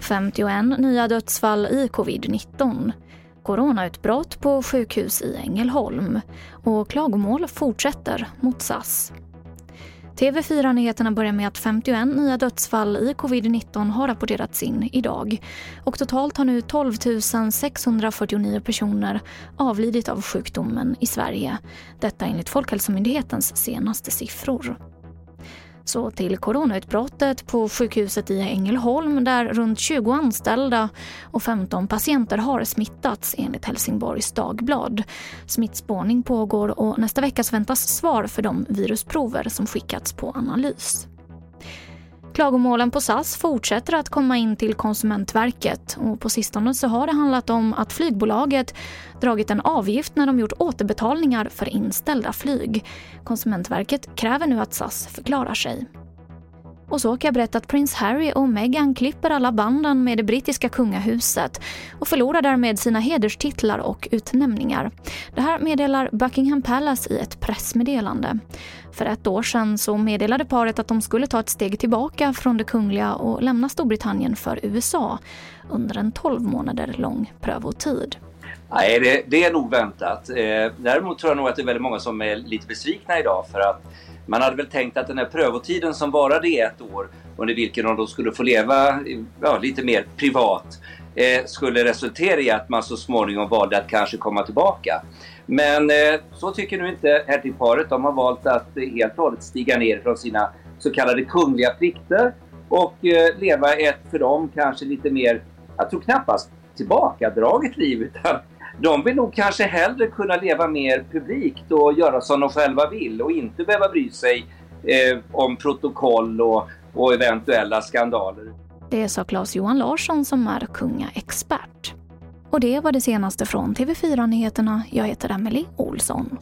–51 nya dödsfall i covid-19 coronautbrott på sjukhus i Ängelholm och klagomål fortsätter mot SAS. TV4-nyheterna börjar med att 51 nya dödsfall i covid-19 har rapporterats in idag. Och totalt har nu 12 649 personer avlidit av sjukdomen i Sverige. Detta enligt Folkhälsomyndighetens senaste siffror. Så till coronautbrottet på sjukhuset i Ängelholm där runt 20 anställda och 15 patienter har smittats enligt Helsingborgs Dagblad. Smittspårning pågår och nästa vecka väntas svar för de virusprover som skickats på analys. Klagomålen på SAS fortsätter att komma in till Konsumentverket och på sistone så har det handlat om att flygbolaget dragit en avgift när de gjort återbetalningar för inställda flyg. Konsumentverket kräver nu att SAS förklarar sig. Och så kan jag berätta att prins Harry och Meghan klipper alla banden med det brittiska kungahuset och förlorar därmed sina hederstitlar och utnämningar. Det här meddelar Buckingham Palace i ett pressmeddelande. För ett år sedan så meddelade paret att de skulle ta ett steg tillbaka från det kungliga och lämna Storbritannien för USA under en 12 månader lång prövotid. Nej, det, det, är nog väntat. Eh, däremot tror jag nog att det är väldigt många som är lite besvikna idag för att man hade väl tänkt att den här prövotiden som varade i ett år under vilken de då skulle få leva ja, lite mer privat eh, skulle resultera i att man så småningom valde att kanske komma tillbaka. Men eh, så tycker nu inte hertigparet. De har valt att eh, helt och hållet stiga ner från sina så kallade kungliga plikter och eh, leva ett för dem kanske lite mer, jag tror knappast tillbakadraget liv utan de vill nog kanske hellre kunna leva mer publikt och göra som de själva vill och inte behöva bry sig eh, om protokoll och, och eventuella skandaler. Det sa Claes-Johan Larsson som är kungaexpert. Och det var det senaste från TV4 Nyheterna. Jag heter Emily Olsson.